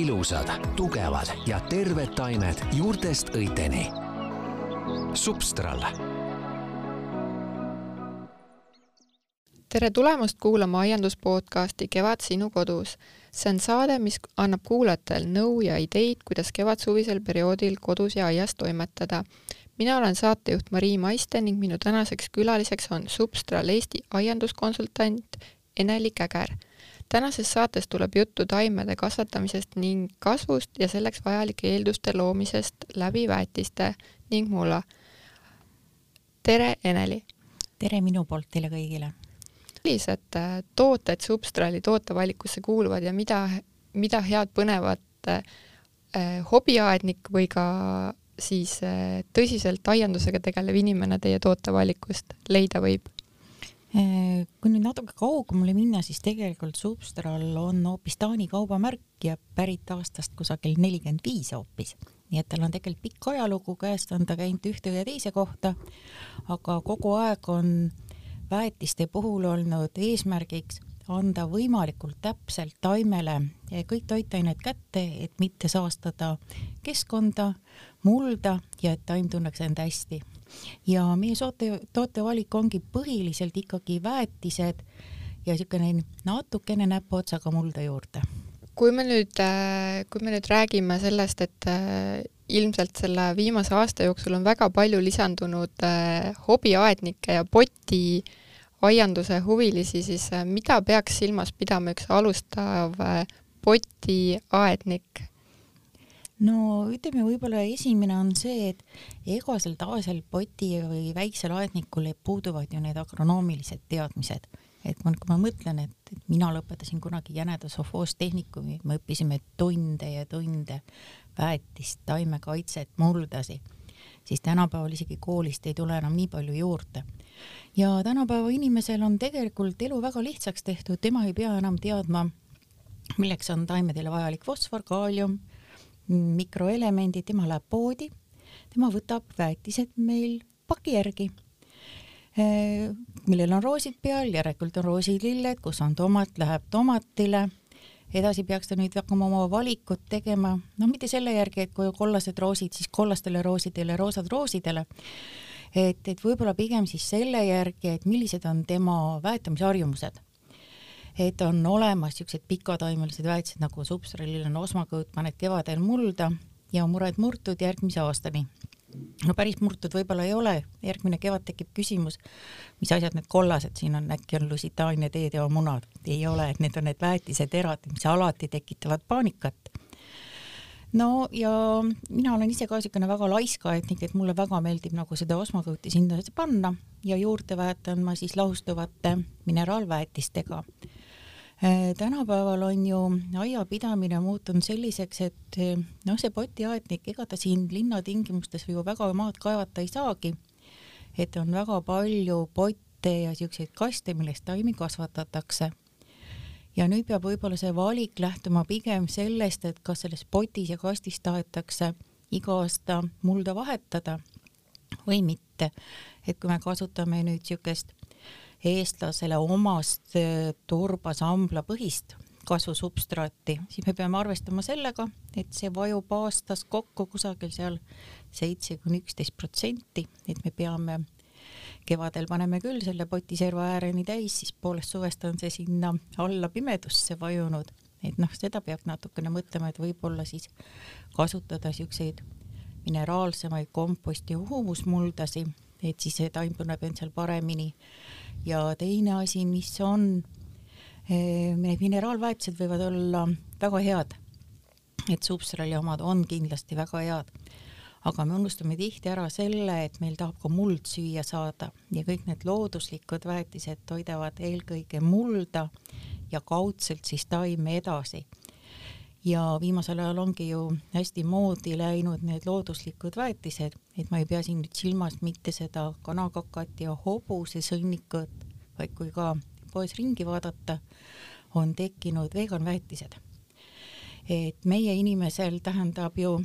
ilusad, tugevad ja terved taimed juurtest õiteni. Substral tere tulemast kuulama aianduspodcasti Kevad sinu kodus. see on saade, mis annab kuulajatele nõu ja ideid, kuidas kevadsuvisel perioodil kodus ja aias toimetada. mina olen saatejuht Marii Maiste ning minu tänaseks külaliseks on Substral Eesti aianduskonsultant Ene-Li Käger. Tänases saates tuleb juttu taimede kasvatamisest ning kasvust ja selleks vajalike eelduste loomisest läbi väetiste ning mulla. tere, Ene-Li! tere minu poolt teile kõigile! millised äh, tooted Substrali tootevalikusse kuuluvad ja mida, mida head põnevat äh, hobiaednik või ka siis äh, tõsiselt aiandusega tegelev inimene teie tootevalikust leida võib? Äh, kui nüüd natuke kaugemale minna, siis tegelikult Substral on hoopis Taani kaubamärk ja pärit aastast kusagil nelikümmend viis hoopis. nii et tal on tegelikult pikk ajalugu, käest on ta käinud ühte ja teise kohta, aga kogu aeg on väetiste puhul olnud eesmärgiks anda võimalikult täpselt taimele kõik toitained kätte, et mitte saastada keskkonda, mulda ja et taim tunneks end hästi. Ja meie soote, tootevalik ongi põhiliselt ikkagi väetised ja niisugune natukene näpuotsaga mulda juurde. kui me nüüd, kui me nüüd räägime sellest, et äh, ilmselt selle viimase aasta jooksul on väga palju lisandunud äh, hobiaednikke ja poti äh, aianduse huvilisi, siis äh, mida peaks silmas pidama üks alustav äh, potiaednik? No ütleme, võib-olla esimene on see, et igasel tavalisel poti või väiksel aednikul puuduvad ju need agronoomilised teadmised. et ma, kui ma mõtlen, et, et mina lõpetasin kunagi Jäneda sovhoostehnikumi, me õppisime tunde ja tunde väetist, taimekaitset, muldasi, siis tänapäeval isegi koolist ei tule enam nii palju juurde ja tänapäeva inimesel on tegelikult elu väga lihtsaks tehtud, tema ei pea enam teadma, milleks on taimedele vajalik fosfor, kaalium, mikroelemendid, tema läheb poodi, tema võtab väetised meil paki järgi, eh, millel on roosid peal, järelikult on roosililled, kus on tomat, läheb tomatile. Edasi peaks ta nüüd hakkama oma valikut tegema, noh, mitte selle järgi, et kui kollased roosid, siis kollastele roosidele, roosad roosidele, et, et võib-olla pigem siis selle järgi, et millised on tema väetamisharjumused. Et on olemas niisugused pikataimelised väetised nagu substralil on osmakõõt, paned kevadel mulda ja mured murtud järgmise aastani. no päris murtud võib-olla ei ole, järgmine kevad tekib küsimus, mis asjad need kollased siin on, äkki on lusitaania teeteomunad, ei ole, et need on need väetiseterad, mis alati tekitavad paanikat no ja mina olen ise ka niisugune väga laiskaetnik, et mulle väga meeldib nagu seda osmakõuti sinna panna ja juurde väetan ma siis lahustuvate mineraalväetistega. Äh, tänapäeval on ju aiapidamine muutunud selliseks, et äh, noh, see potiaednik, ega ta siin linnatingimustes ju väga maad kaevata ei saagi. et on väga palju potte ja siukseid kaste, millest taimi kasvatatakse ja nüüd peab võib-olla see valik lähtuma pigem sellest, et kas selles potis ja kastis tahetakse iga aasta mulda vahetada või mitte. et kui me kasutame nüüd niisugust eestlasele omast äh, turbasambla põhist kasvusubstraati, siis me peame arvestama sellega, et see vajub aastas kokku kusagil seal seitse kuni üksteist protsenti, et me peame kevadel paneme küll selle poti serva ääreni täis, siis poolest suvest on see sinna alla pimedusse vajunud, et noh, seda peab natukene mõtlema, et võib-olla siis kasutada siukseid mineraalsemaid komposti humusmuldasi, et siis see taim tunneb end seal paremini. ja teine asi, mis on, eh, need mineraalväetised võivad olla väga head, et substrali omad on kindlasti väga head aga me unustame tihti ära selle, et meil tahab ka muld süüa saada ja kõik need looduslikud väetised toidavad eelkõige mulda ja kaudselt siis taime edasi. Ja viimasel ajal ongi ju hästi moodi läinud need looduslikud väetised, et ma ei pea siin nüüd silmas mitte seda kanakakat ja hobusesõnnikut, vaid kui ka poes ringi vaadata, on tekkinud veganväetised. et meie inimesel tähendab ju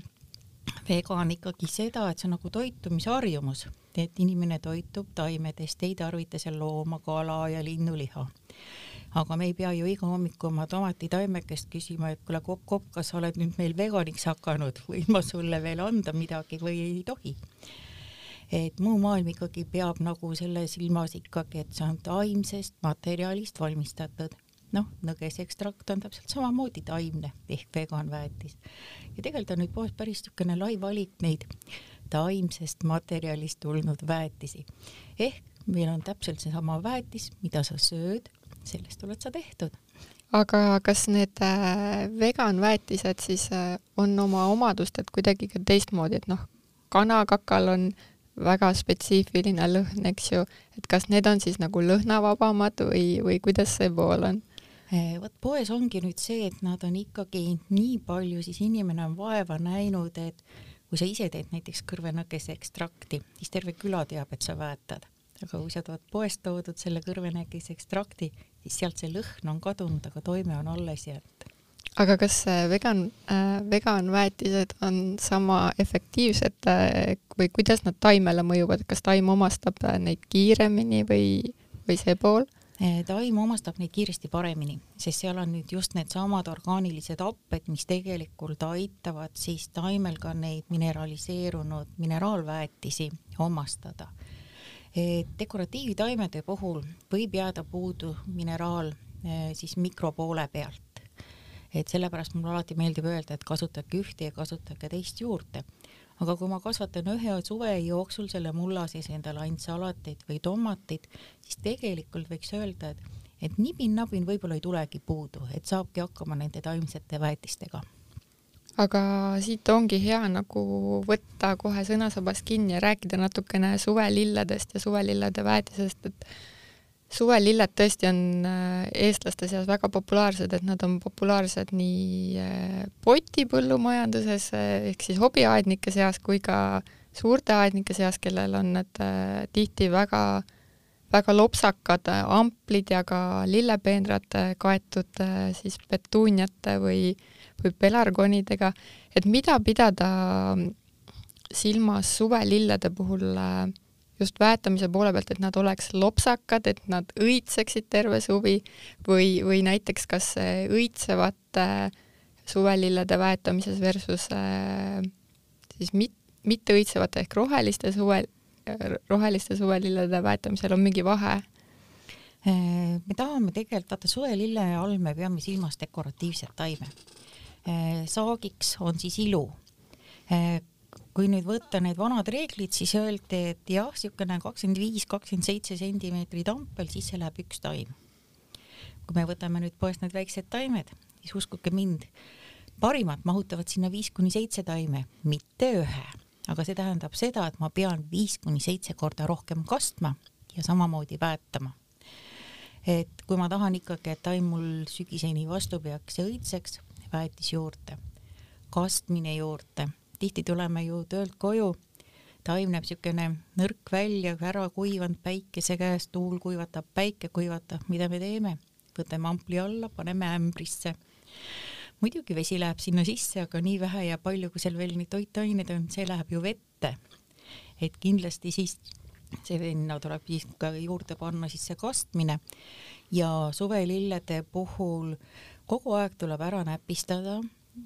vegan ikkagi seda, et see on nagu toitumisharjumus, et inimene toitub taimedest, ei tarvita seal looma, kala ja linnuliha. Aga me ei pea ju iga hommiku oma tomatitaimekest küsima, et kuule kopp-kopp, kas sa oled nüüd meil veganiks hakanud, võin ma sulle veel anda midagi või ei tohi. et muu maailm ikkagi peab nagu selle silmas ikkagi, et see on taimsest materjalist valmistatud. Noh, nõgesekstrakt on täpselt samamoodi taimne ehk veganväetis ja tegelikult on nüüd poes päris niisugune lai valik neid taimsest materjalist tulnud väetisi. Ehk meil on täpselt seesama väetis, mida sa sööd, sellest oled sa tehtud. aga kas need äh, veganväetised siis äh, on oma omadustelt kuidagi ka teistmoodi, et noh, kanakakal on väga spetsiifiline lõhn, eks ju, et kas need on siis nagu lõhnavabamad või, või kuidas see pool on? Eh, vot poes ongi nüüd see, et nad on ikkagi nii palju, siis inimene on vaeva näinud, et kui sa ise teed näiteks kõrvenakese ekstrakti, siis terve küla teab, et sa väetad aga kui sa tood poest toodud selle kõrvenägise ekstrakti, siis sealt see lõhn on kadunud, aga toime on alles jäänud. aga kas vegan äh,, veganväetised on sama efektiivsed äh, või kuidas nad taimele mõjuvad, kas taim omastab äh, neid kiiremini või, või see pool? Äh, taim omastab neid kiiresti paremini, sest seal on nüüd just needsamad orgaanilised happed, mis tegelikult aitavad siis taimel ka neid mineraliseerunud mineraalväetisi omastada dekoratiivtaimede puhul võib jääda puudu mineraal eh, siis mikropoole pealt. et sellepärast mulle alati meeldib öelda, et kasutage ühte ja kasutage teist juurde. aga kui ma kasvatan ühe suve jooksul selle mulla sees endale ainult salateid või tomateid, siis tegelikult võiks öelda, et et nibin-nabin võib-olla ei tulegi puudu, et saabki hakkama nende taimsete väetistega aga siit ongi hea nagu võtta kohe sõnasabast kinni ja rääkida natukene suvelilledest ja suvelillede väetisest, et suvelilled tõesti on äh, eestlaste seas väga populaarsed, et nad on populaarsed nii äh, potipõllumajanduses äh, ehk siis hobiaednike seas kui ka suurte aednike seas, kellel on need tihti väga, väga lopsakad amplid ja ka lillepeenrad kaetud siis petuuniate või äh, või pelargonidega, et mida pidada silmas suvelillede puhul äh, just väetamise poole pealt, et nad oleks lopsakad, et nad õitseksid terve suvi või, või näiteks kas õitsevate suvelillede väetamises versus äh, siis mit-, mitteõitsevate ehk roheliste suve, roheliste suvelillede väetamisel on mingi vahe? Äh, me tahame tegelikult, vaata suvelille all me peame silmas dekoratiivset taime saagiks on siis ilu. Eh, kui nüüd võtta need vanad reeglid, siis öeldi, et jah, niisugune kakskümmend viis, kakskümmend seitse sentimeetrit ampel, siis see läheb üks taim. kui me võtame nüüd poest need väiksed taimed, siis uskuge mind, parimad mahutavad sinna viis kuni seitse taime, mitte ühe, aga see tähendab seda, et ma pean viis kuni seitse korda rohkem kastma ja samamoodi väetama et kui ma tahan ikkagi, et taim mul sügiseni vastu peaks ja õitseks, väetis juurde, kastmine juurde, tihti tuleme ju töölt koju, taim näeb niisugune nõrk välja, ära kuivanud päikese käes, tuul kuivatab, päike kuivatab, mida me teeme? võtame ampli alla, paneme ämbrisse. muidugi vesi läheb sinna sisse, aga nii vähe ja palju, kui seal veel neid toitained on, see läheb ju vette. et kindlasti siis see venna tuleb siis ka juurde panna siis see kastmine ja suvelillede puhul kogu aeg tuleb ära näpistada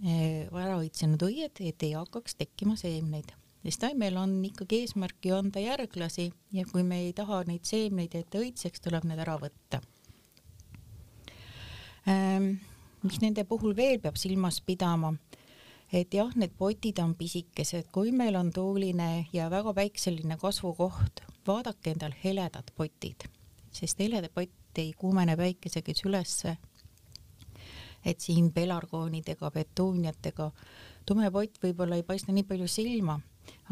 eh, ära õitsenud õied, et ei hakkaks tekkima seemneid, sest taimel on ikkagi eesmärk ju anda järglasi ja kui me ei taha neid seemneid, et õitseks, tuleb need ära võtta. Ähm,. mis nende puhul veel peab silmas pidama, et jah, need potid on pisikesed, kui meil on tuuline ja väga päikseline kasvukoht, vaadake endal heledad potid, sest helede pott ei kuumene päikese käes ülesse et siin pelargoonidega, petuuniatega tume pott võib-olla ei paista nii palju silma,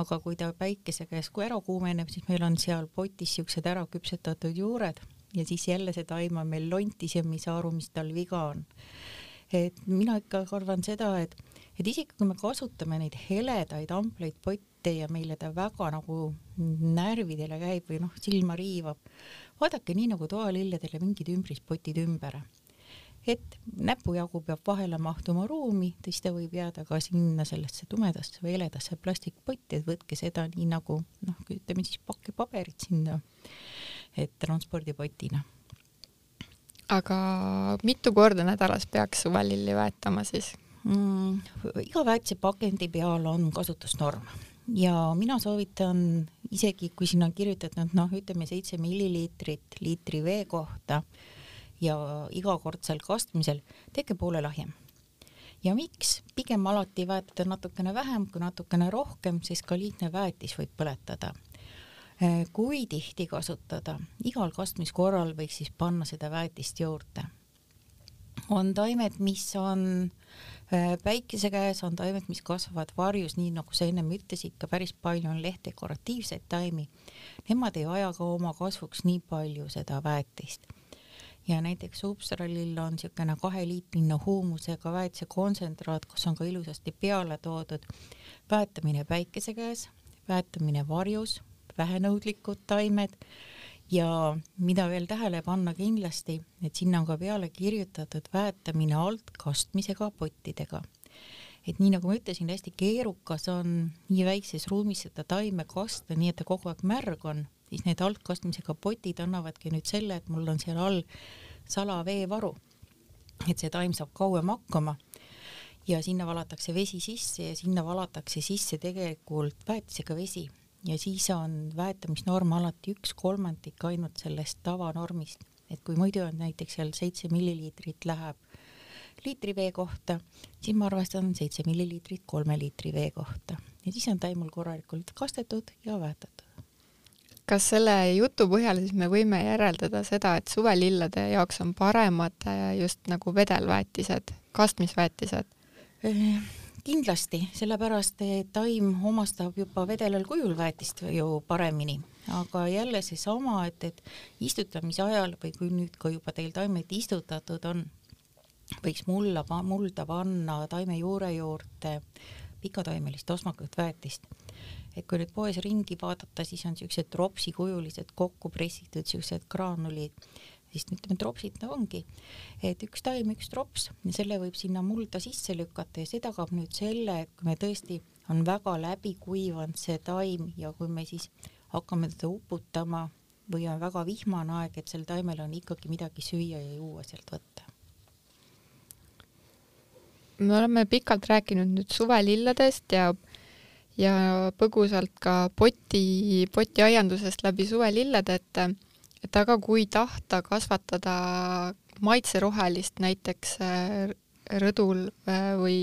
aga kui ta päikese käes kui ära kuumeneb, siis meil on seal potis siuksed ära küpsetatud juured ja siis jälle see taim on meil lontis ja me ei saa aru, mis tal viga on. et mina ikka arvan seda, et, et isegi kui me kasutame neid heledaid ampleid potte ja meile ta väga nagu närvidele käib või noh, silma riivab, vaadake nii nagu toalilledele mingid ümbrispotid ümber et näpujagu peab vahele mahtuma ruumi, siis ta võib jääda ka sinna sellesse tumedasse või heledasse plastikpotti, et võtke seda nii nagu noh, ütleme siis pakke paberit sinna, et transpordipotina. aga mitu korda nädalas peaks suvelilli väetama siis mm,? iga väetisepakendi peal on kasutusnorm ja mina soovitan isegi, kui sinna on kirjutatud noh, ütleme seitse milliliitrit liitri vee kohta ja igakordsel kastmisel, tehke poole lahjem. ja miks? pigem alati väetada natukene vähem kui natukene rohkem, sest ka liigne väetis võib põletada Äh, kui tihti kasutada, igal kastmiskorral võiks siis panna seda väetist juurde. on taimed, mis on äh, päikese käes, on taimed, mis kasvavad varjus, nii nagu sa ennem ütlesid, ka päris palju on lehtdekoratiivseid taimi. Nemad ei vaja ka oma kasvuks nii palju seda väetist ja näiteks Upsralil on niisugune kaheliitrine huumusega väetise kontsentraat, kus on ka ilusasti peale toodud väetamine päikese käes, väetamine varjus, vähenõudlikud taimed ja mida veel tähele panna kindlasti, et sinna on ka peale kirjutatud väetamine altkastmisega pottidega. et nii nagu ma ütlesin, hästi keerukas on nii väikses ruumis seda taime kasta, nii et ta kogu aeg märg on, siis need altkastmisega potid annavadki nüüd selle, et mul on seal all salaveevaru. et see taim saab kauem hakkama ja sinna valatakse vesi sisse ja sinna valatakse sisse tegelikult väetisega vesi ja siis on väetamisnorm alati üks kolmandik ainult sellest tavanormist, et kui muidu on näiteks seal seitse milliliitrit läheb liitri vee kohta, siis ma arvestan seitse milliliitrit kolme liitri vee kohta ja siis on taimul korralikult kastetud ja väetatud. Kas selle jutu põhjal siis me võime järeldada seda, et suvelillade jaoks on paremad äh, just nagu vedelväetised, kastmisväetised? Äh, kindlasti, sellepärast et taim omastab juba vedelal kujul väetist ju paremini, aga jälle seesama, et, et istutamise ajal või kui nüüd ka juba teil taimed istutatud on, võiks mulla, mulda panna taime juure juurde pikataimelist osmakut väetist. Et kui nüüd poes ringi vaadata, siis on siuksed tropsikujulised kokku pressitud siuksed graanulid siis ütleme, tropsid no ongi, et üks taim, üks trops selle võib sinna mulda sisse lükata ja see tagab nüüd selle, et kui me tõesti on väga läbi kuivanud see taim ja kui me siis hakkame teda uputama või on väga vihmane aeg, et sel taimel on ikkagi midagi süüa ja juua sealt võtta. me oleme pikalt rääkinud nüüd suvelilladest ja ja põgusalt ka poti, potiaiandusest läbi suvelillade, et et aga kui tahta kasvatada maitserohelist näiteks äh, rõdul äh, või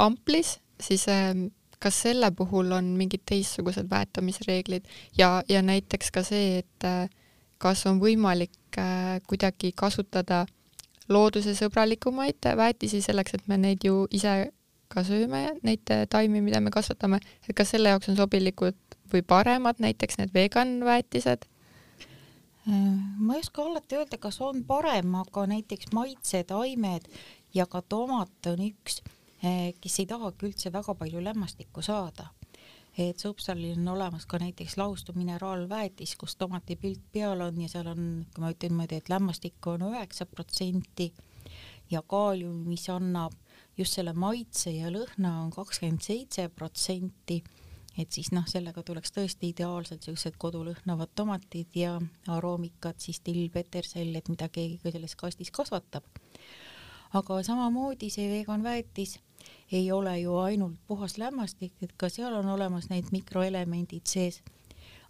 amplis, siis äh, kas selle puhul on mingid teistsugused väetamisreeglid? Ja, ja näiteks ka see, et kas on võimalik kuidagi kasutada loodusesõbralikumaid väetisi selleks, et me neid ju ise ka sööme, neid taimi, mida me kasvatame, et kas selle jaoks on sobilikud või paremad näiteks need vegan väetised ma ei oska alati öelda, kas on parem, aga näiteks maitsetaimed ja ka tomat on üks, eh, kes ei tahagi üldse väga palju lämmastikku saada. et Supsalil on olemas ka näiteks laustu mineraalväetis, kus tomatipilt peal on ja seal on, kui ma ütlen niimoodi, et lämmastikku on üheksa protsenti ja kaalium, mis annab just selle maitse ja lõhna on kakskümmend seitse protsenti et siis noh, sellega tuleks tõesti ideaalselt siuksed kodulõhnavad tomatid ja aroomikad, siis till, petersell, et mida keegi ka selles kastis kasvatab. aga samamoodi see vegan väetis ei ole ju ainult puhas lämmastik, et ka seal on olemas need mikroelemendid sees.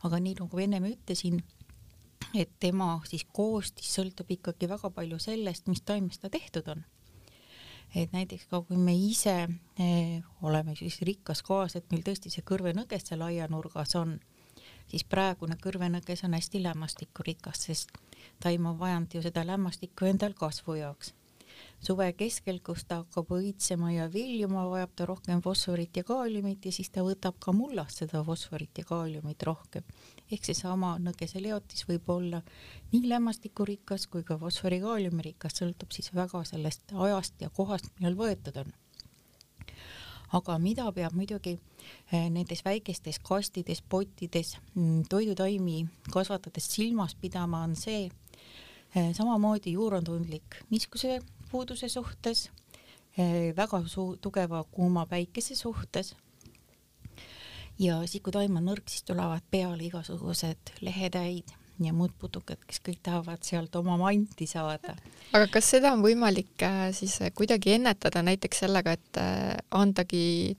aga nii nagu ennem ütlesin, et tema siis koostis sõltub ikkagi väga palju sellest, mis taimest ta tehtud on et näiteks ka kui me ise eh, oleme siis rikkas kohas, et meil tõesti see kõrvenõges seal aianurgas on, siis praegune kõrvenõges on hästi lämmastikurikas, sest taim on vajanud ju seda lämmastikku endal kasvu jaoks suve keskel, kus ta hakkab õitsema ja viljuma, vajab ta rohkem fosforit ja kaaliumit ja siis ta võtab ka mullast seda fosforit ja kaaliumit rohkem. ehk seesama nõgeseleotis võib olla nii lämmastikurikas kui ka fosfori-kaaliumirikas, sõltub siis väga sellest ajast ja kohast, millal võetud on aga mida peab muidugi eh, nendes väikestes kastides, pottides mm, toidutaimi kasvatades silmas pidama, on see, eh, samamoodi juur on tundlik niisuguse puuduse suhtes, eh, väga suu-, tugeva kuuma päikese suhtes. ja siis, kui taim on nõrk, siis tulevad peale igasugused lehetäid ja muud putukad, kes kõik tahavad sealt oma manti saada. aga kas seda on võimalik äh, siis kuidagi ennetada näiteks sellega, et äh, andagi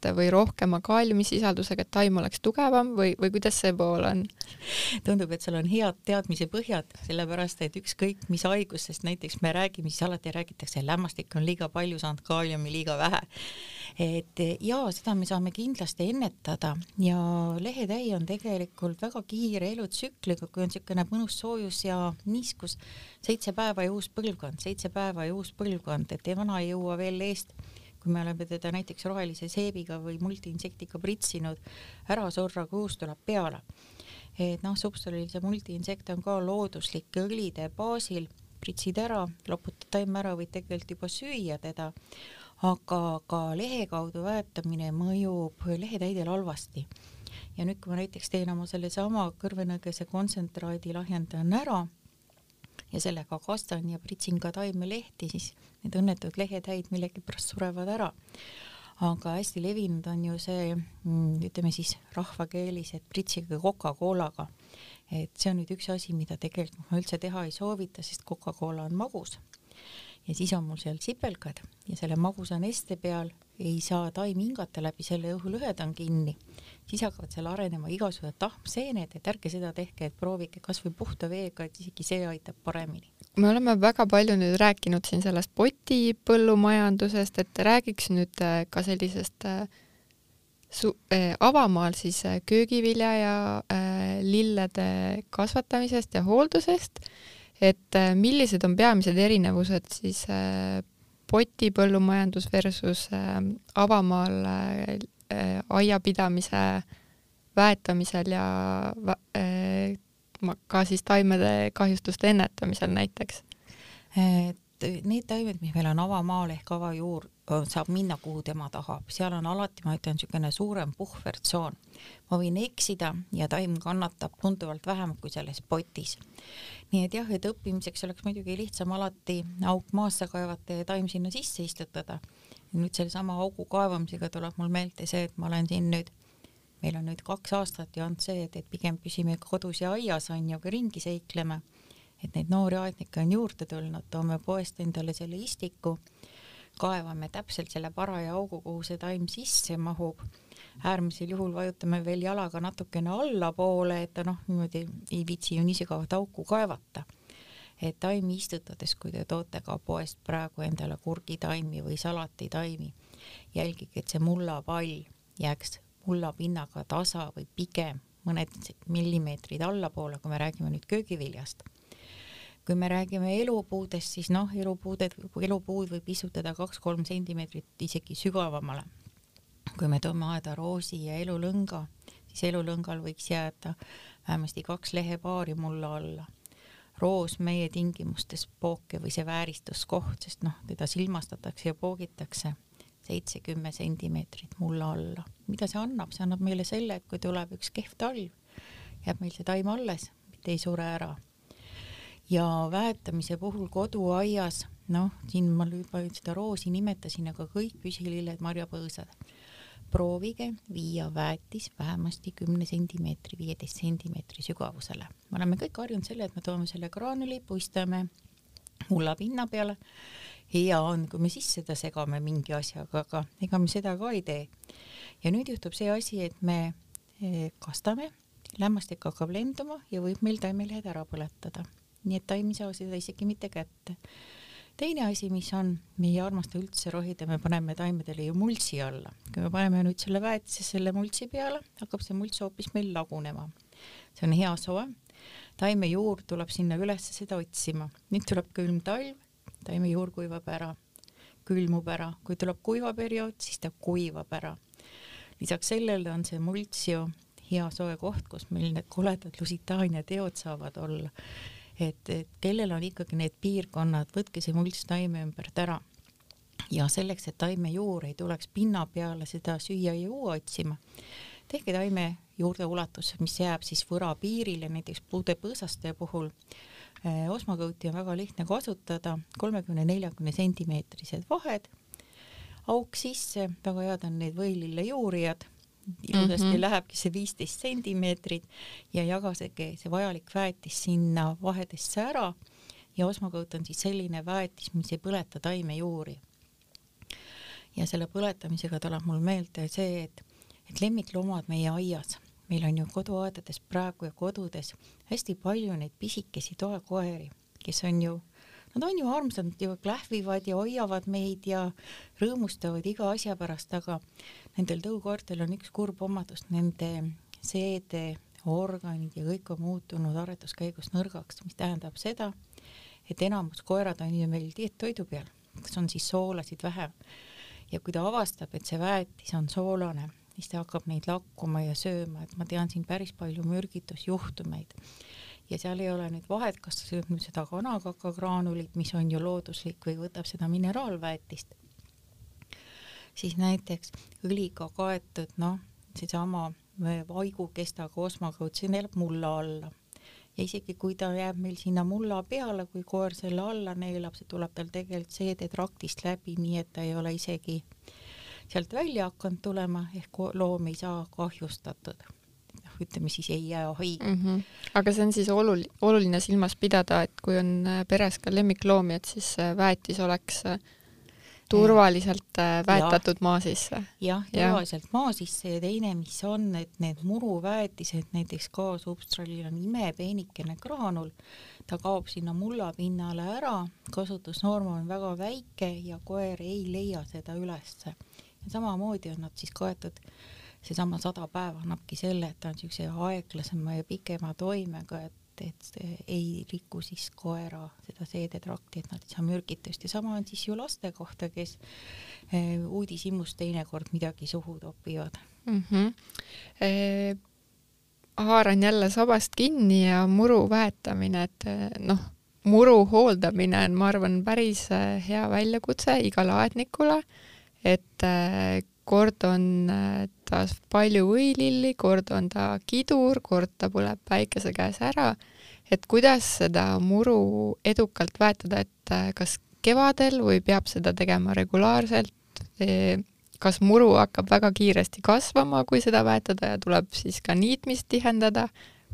tugevamat või rohkema kaaliumisisaldusega, et taim oleks tugevam või, või kuidas see pool on? tundub, et sul on head teadmise põhjad, sellepärast et ükskõik mis haigustest näiteks me räägime, siis alati räägitakse, lämmastik on liiga palju saanud, kaaliumi liiga vähe. et ja seda me saame kindlasti ennetada ja lehetäi on tegelikult väga kiire elutsükliga, kui on niisugune mõnus soojus ja niiskus, seitse päeva ja uus põlvkond, seitse päeva ja uus põlvkond, et vana ei jõua veel eest kui me oleme teda näiteks rohelise seebiga või multiinsektiga pritsinud ära surra, kui uus tuleb peale. et noh, substolilise multiinsekt on ka looduslike õlide baasil, pritsid ära, loputad taime ära, võid tegelikult juba süüa teda, aga ka lehe kaudu väetamine mõjub lehetäidel halvasti. ja nüüd, kui ma näiteks teen oma sellesama kõrvenõgese kontsentraadi, lahjendan ära ja sellega kastan ja pritsin ka taimelehti, siis need õnnetud lehetäid millegipärast surevad ära. aga hästi levinud on ju see, mm, ütleme siis rahvakeelis, et pritsige Coca-Colaga. et see on nüüd üks asi, mida tegelikult ma üldse teha ei soovita, sest Coca-Cola on magus. ja siis on mul seal sipelgad ja selle magusa neste peal ei saa taim hingata läbi selle õhulõhed on kinni siis hakkavad seal arenema igasugused tahmseened, et ärge seda tehke, et proovige kasvõi puhta veega, et isegi see aitab paremini. Me oleme väga palju nüüd rääkinud siin sellest potipõllumajandusest, et räägiks nüüd äh, ka sellisest äh, su-, äh, avamaal siis köögivilja ja lillede kasvatamisest ja hooldusest, et millised on peamised erinevused siis potipõllumajandus versus avamaal aiapidamise väetamisel ja ka siis taimede kahjustuste ennetamisel näiteks? et need taimed, mis meil on avamaal ehk avajuur, saab minna, kuhu tema tahab, seal on alati, ma ütlen, niisugune suurem puhvertsoon. ma võin eksida ja taim kannatab tunduvalt vähem kui selles potis. nii et jah, et õppimiseks oleks muidugi lihtsam alati auk maasse kaevata ja taim sinna sisse istutada nüüd sellesama augu kaevamisega tuleb mul meelde see, et ma olen siin nüüd, meil on nüüd kaks aastat ja olnud see, et, et pigem püsime kodus ja aias on ju, ka ringi seikleme. et neid noori aednikke on juurde tulnud, toome poest endale selle istiku, kaevame täpselt selle paraja augu, kuhu see taim sisse mahub. äärmisel juhul vajutame veel jalaga natukene allapoole, et ta noh, niimoodi ei viitsi ju nii sügavat auku kaevata et taimi istutades, kui te toote ka poest praegu endale kurgitaimi või salatitaimi, jälgige, et see mullapall jääks mullapinnaga tasa või pigem mõned millimeetrid allapoole, kui me räägime nüüd köögiviljast. kui me räägime elupuudest, siis noh, elupuuded, elupuud võib istutada kaks-kolm sentimeetrit isegi sügavamale. kui me toome aeda roosi ja elulõnga, siis elulõngal võiks jääda vähemasti kaks lehepaari mulla alla roos meie tingimustes pooke või see vääristuskoht, sest noh, teda silmastatakse ja poogitakse seitse-kümme sentimeetrit mulla alla. mida see annab, see annab meile selle, et kui tuleb üks kehv talv, jääb meil see taim alles, mitte ei sure ära. ja väetamise puhul koduaias, noh, siin ma juba seda roosi nimetasin, aga kõik püsililled, marjapõõsad proovige viia väetis vähemasti kümne sentimeetri, viieteist sentimeetri sügavusele. me oleme kõik harjunud selle, et me toome selle graanuli, puistame mulla pinna peale. Hea on, kui me siis seda segame mingi asjaga, aga ega me seda ka ei tee. ja nüüd juhtub see asi, et me eh, kastame, lämmastik hakkab lenduma ja võib meil taimelehed ära põletada. nii et taim ei saa seda isegi mitte kätte teine asi, mis on, me ei armasta üldse rohida, me paneme taimedele ju multsi alla. kui me paneme nüüd selle väetise selle multsi peale, hakkab see mults hoopis meil lagunema. see on hea soe. taime juur tuleb sinna üles seda otsima. nüüd tuleb külm talv, taime juur kuivab ära, külmub ära, kui tuleb kuivaperiood, siis ta kuivab ära. lisaks sellele on see mults ju hea soe koht, kus meil need koledad lusitaania teod saavad olla et, et kellel on ikkagi need piirkonnad, võtke see mults taime ümbert ära. ja selleks, et taime juur ei tuleks pinna peale seda süüa ja juua otsima, tehke taime juurde ulatus, mis jääb siis võra piirile, näiteks puudepõõsaste puhul eh, osmakõuti on väga lihtne kasutada, kolmekümne, neljakümne sentimeetrised vahed, auk sisse, väga head on need võilille juurijad ilusasti mm. -hmm. lähebki see viisteist sentimeetrit ja jagasege see vajalik väetis sinna vahedesse ära ja osmakõut on siis selline väetis, mis ei põleta taimejuuri. ja selle põletamisega tuleb mul meelde see, et, et lemmikloomad meie aias, meil on ju koduaedades praegu ja kodudes hästi palju neid pisikesi toekoeri, kes on ju Nad on ju armsad, nad ju klähvivad ja hoiavad meid ja rõõmustavad iga asja pärast, aga nendel tõukoertel on üks kurb omadus, nende seede, organid ja kõik on muutunud aretuskäigus nõrgaks, mis tähendab seda, et enamus koerad on ju meil dieettoidu peal, kas on siis soolasid vähem. ja kui ta avastab, et see väetis on soolane, siis ta hakkab neid lakkuma ja sööma, et ma tean siin päris palju mürgitusjuhtumeid ja seal ei ole nüüd vahet, kas ta sööb nüüd seda kanakakagraanulit, mis on ju looduslik või võtab seda mineraalväetist. siis näiteks õliga kaetud, noh, seesama vaigukestaga osmakõut, see neelab mulla alla. ja isegi kui ta jääb meil sinna mulla peale, kui koer selle alla neelab, see tuleb tal tegelikult seedetraktist läbi, nii et ta ei ole isegi sealt välja hakanud tulema, ehk loom ei saa kahjustatud noh, ütleme siis ei jää haige mm. -hmm. aga see on siis olul-, oluline silmas pidada, et kui on äh, peres ka lemmikloomi, et siis see väetis oleks äh, turvaliselt äh, väetatud maa sisse. jah, turvaliselt maa sisse ja teine, mis on, et need muruväetised, näiteks kaasubstraalil on imepeenikene graanul, ta kaob sinna mulla pinnale ära, kasutusnorm on väga väike ja koer ei leia seda ülesse. Samamoodi on nad siis kaetud seesama sada päeva annabki selle, et ta on niisuguse aeglasema ja pikema toimega, et, et ei riku siis koera seda seedetrakti, et nad ei saa mürgitust ja sama on siis ju laste kohta, kes eh, uudishimust teinekord midagi suhu topivad mm. -hmm. E haaran jälle sabast kinni ja muru väetamine, et noh, muru hooldamine on, ma arvan, päris hea väljakutse igale aednikule, et kord on ta palju võililli, kord on ta kidur, kord ta põleb päikese käes ära. et kuidas seda muru edukalt väetada, et kas kevadel või peab seda tegema regulaarselt? kas muru hakkab väga kiiresti kasvama, kui seda väetada ja tuleb siis ka niitmist tihendada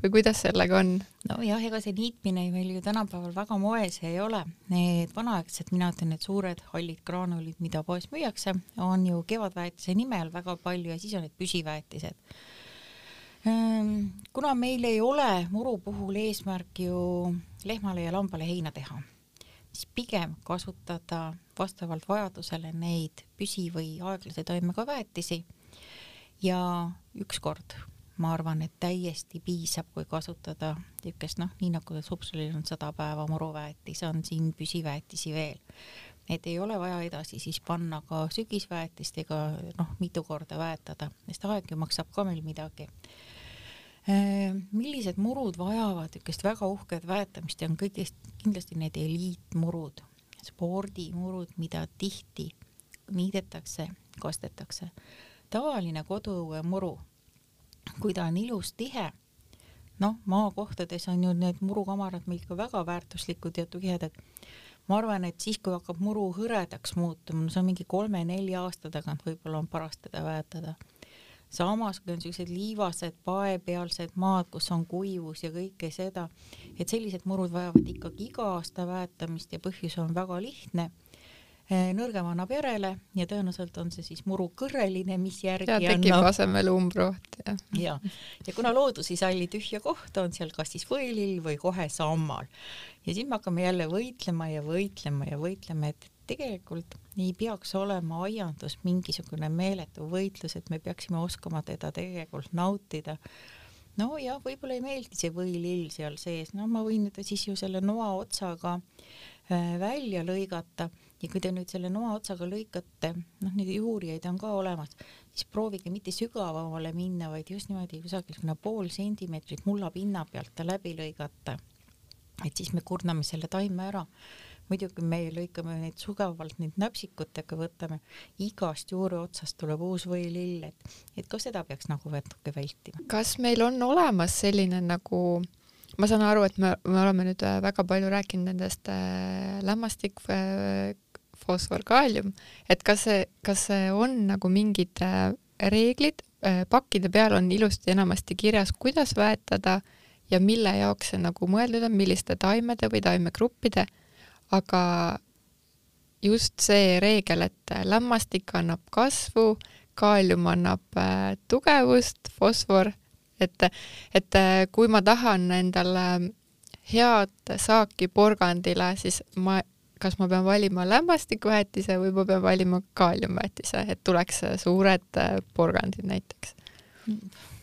või kuidas sellega on? nojah, ega see niitmine meil ju tänapäeval väga moes ei ole. Need vanaaegsed, mina ütlen, need suured hallid graanulid, mida poes müüakse, on ju kevadväetise nimel väga palju ja siis on need püsiväetised. Ehm, kuna meil ei ole muru puhul eesmärk ju lehmale ja lambale heina teha, siis pigem kasutada vastavalt vajadusele neid püsi- või aeglase taimega väetisi ja ükskord ma arvan, et täiesti piisab, kui kasutada niisugust noh, nii nagu supsulil on sada päeva muruväetis, on siin püsiväetisi veel. et ei ole vaja edasi siis panna ka sügisväetist ega noh, mitu korda väetada, sest aeg ju maksab ka meil midagi. millised murud vajavad niisugust väga uhket väetamist ja on kõigest kindlasti need eliitmurud, spordimurud, mida tihti niidetakse, kastetakse. tavaline koduõuemuru kui ta on ilus, tihe, noh, maakohtades on ju need murukamarad meil ikka väga väärtuslikud ja tihedad. ma arvan, et siis, kui hakkab muru hõredaks muutuma, no see on mingi kolme-nelja aasta tagant võib-olla on paras teda väetada. samas, kui on niisugused liivased paepealsed maad, kus on kuivus ja kõike seda, et sellised murud vajavad ikkagi iga aasta väetamist ja põhjus on väga lihtne nõrgem annab järele ja tõenäoliselt on see siis muru kõrreline, mis järgi ja tekib annab. asemele umbroht ja. ja, ja kuna loodus ei salli tühja kohta, on seal kas siis võõlill või kohe sammal. Ja siis me hakkame jälle võitlema ja võitlema ja võitlema, et tegelikult ei peaks olema aiandus mingisugune meeletu võitlus, et me peaksime oskama teda tegelikult nautida. No jah, võib-olla ei meeldi see võilill seal sees, no ma võin teda siis ju selle noa otsaga välja lõigata ja kui te nüüd selle noa otsaga lõikate, noh, neid juurijaid on ka olemas, siis proovige mitte sügavamale minna, vaid just niimoodi kusagil sinna pool sentimeetrit mulla pinna pealt ta läbi lõigata. et siis me kurname selle taime ära. muidugi me lõikame neid sügavalt neid näpsikutega, võtame igast juure otsast tuleb uus võilill, et, et ka seda peaks nagu natuke vältima. kas meil on olemas selline nagu ma saan aru, et me, me oleme nüüd väga palju rääkinud nendest äh, lämmastik äh, fosfor, kaalium, et kas see, kas see on nagu mingid äh, reeglid äh, pakkide peal on ilusti enamasti kirjas, kuidas väetada ja mille jaoks see nagu mõeldud on, milliste taimede või taimegruppide, aga just see reegel, et lämmastik annab kasvu, kaalium annab äh, tugevust, fosfor, et, et kui ma tahan endale head saaki porgandile, siis ma, kas ma pean valima lämmastikuväetise või ma pean valima kaaliumväetise, et tuleks suured äh, porgandid näiteks?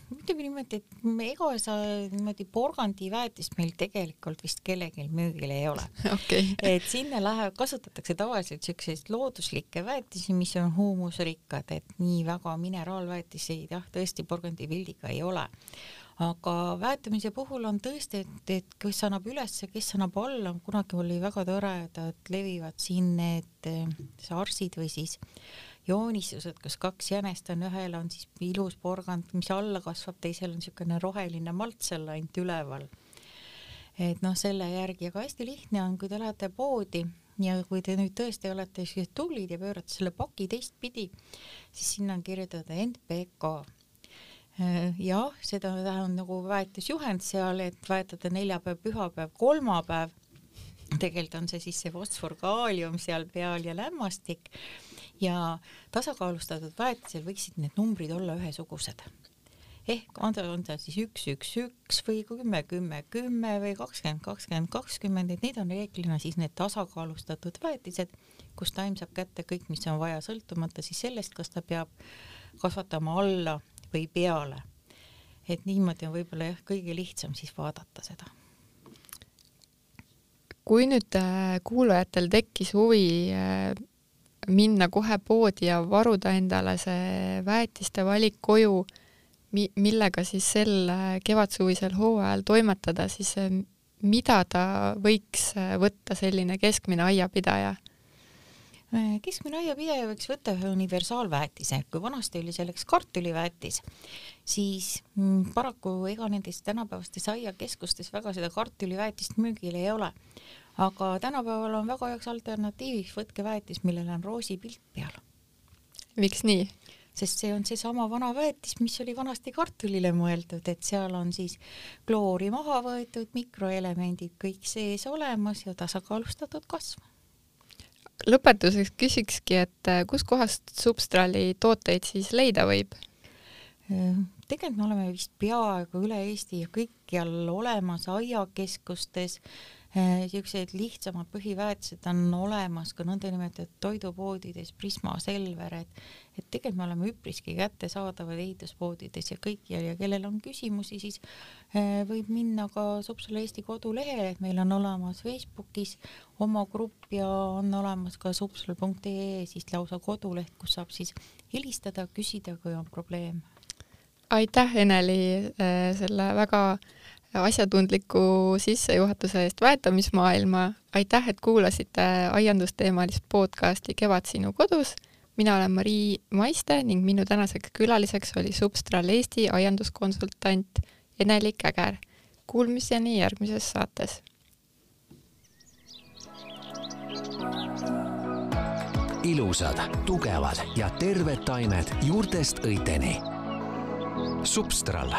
Ütleme niimoodi, et ega sa niimoodi porgandiväetist meil tegelikult vist kellelgi müügil ei ole. Okay. et sinna läheb, kasutatakse tavaliselt siukseid looduslikke väetisi, mis on huumusrikkad, et nii väga mineraalväetiseid jah, tõesti porgandipildiga ei ole aga väetamise puhul on tõesti, et, et kes annab üles, kes annab alla, kunagi oli väga tore, et levivad siin need eh, sarsid või siis joonistused, kus kaks jänest on, ühel on siis ilus porgand, mis alla kasvab, teisel on niisugune roheline malts seal ainult üleval. et noh, selle järgi, aga hästi lihtne on, kui te lähete poodi ja kui te nüüd tõesti olete tublid ja pöörate selle paki teistpidi, siis sinna on kirjutatud NPK jah, seda on nagu väetisjuhend seal, et väetada neljapäev, pühapäev, kolmapäev. tegelikult on see siis see fosfor, kaalium seal peal ja lämmastik ja tasakaalustatud väetisel võiksid need numbrid olla ühesugused. ehk on ta, on ta siis üks, üks, üks või kümme, kümme, kümme või kakskümmend, kakskümmend, kakskümmend, et need on reeglina siis need tasakaalustatud väetised, kus taim saab kätte kõik, mis on vaja, sõltumata siis sellest, kas ta peab kasvatama alla või peale. et niimoodi on võib-olla jah, kõige lihtsam siis vaadata seda kui nüüd äh, kuulajatel tekkis huvi äh, minna kohe poodi ja varuda endale see väetiste valik koju, mi-, millega siis sel kevadsuvisel hooajal toimetada, siis mida ta võiks võtta selline keskmine aiapidaja? Eh, keskmine aiapidaja võiks võtta ühe universaalväetise, kui vanasti oli selleks kartuliväetis, siis mm, paraku ega nendes tänapäevastes aiakeskustes väga seda kartuliväetist müügil ei ole aga tänapäeval on väga heaks alternatiiviks võtke väetis, millel on roosipilt peal. miks nii? sest see on seesama vana väetis, mis oli vanasti kartulile mõeldud, et seal on siis kloori maha võetud, mikroelemendid kõik sees olemas ja tasakaalustatud kasv. Lõpetuseks küsikski, et äh, kuskohast Substrali tooteid siis leida võib? Äh, tegelikult me oleme vist peaaegu üle Eesti ja kõikjal olemas aiakeskustes niisugused äh, lihtsamad põhiväetised on olemas ka nõndanimetatud toidupoodides, Prisma, Selver, et et tegelikult me oleme üpriski kättesaadavad ehituspoodides ja kõikjal ja kellel on küsimusi, siis äh, võib minna ka Supsala Eesti kodulehele, et meil on olemas Facebookis oma grupp ja on olemas ka supsal.ee siis lausa koduleht, kus saab siis helistada, küsida, kui on probleem. aitäh, Eneli, äh, selle väga asjatundliku sissejuhatuse eest väetamismaailma. aitäh, et kuulasite aiandusteemalist podcasti Kevad sinu kodus. mina olen Marii Maiste ning minu tänaseks külaliseks oli Substral Eesti aianduskonsultant Eneli Käger. Kuulmiseni järgmises saates. ilusad, tugevad ja terved taimed juurtest õiteni. Substral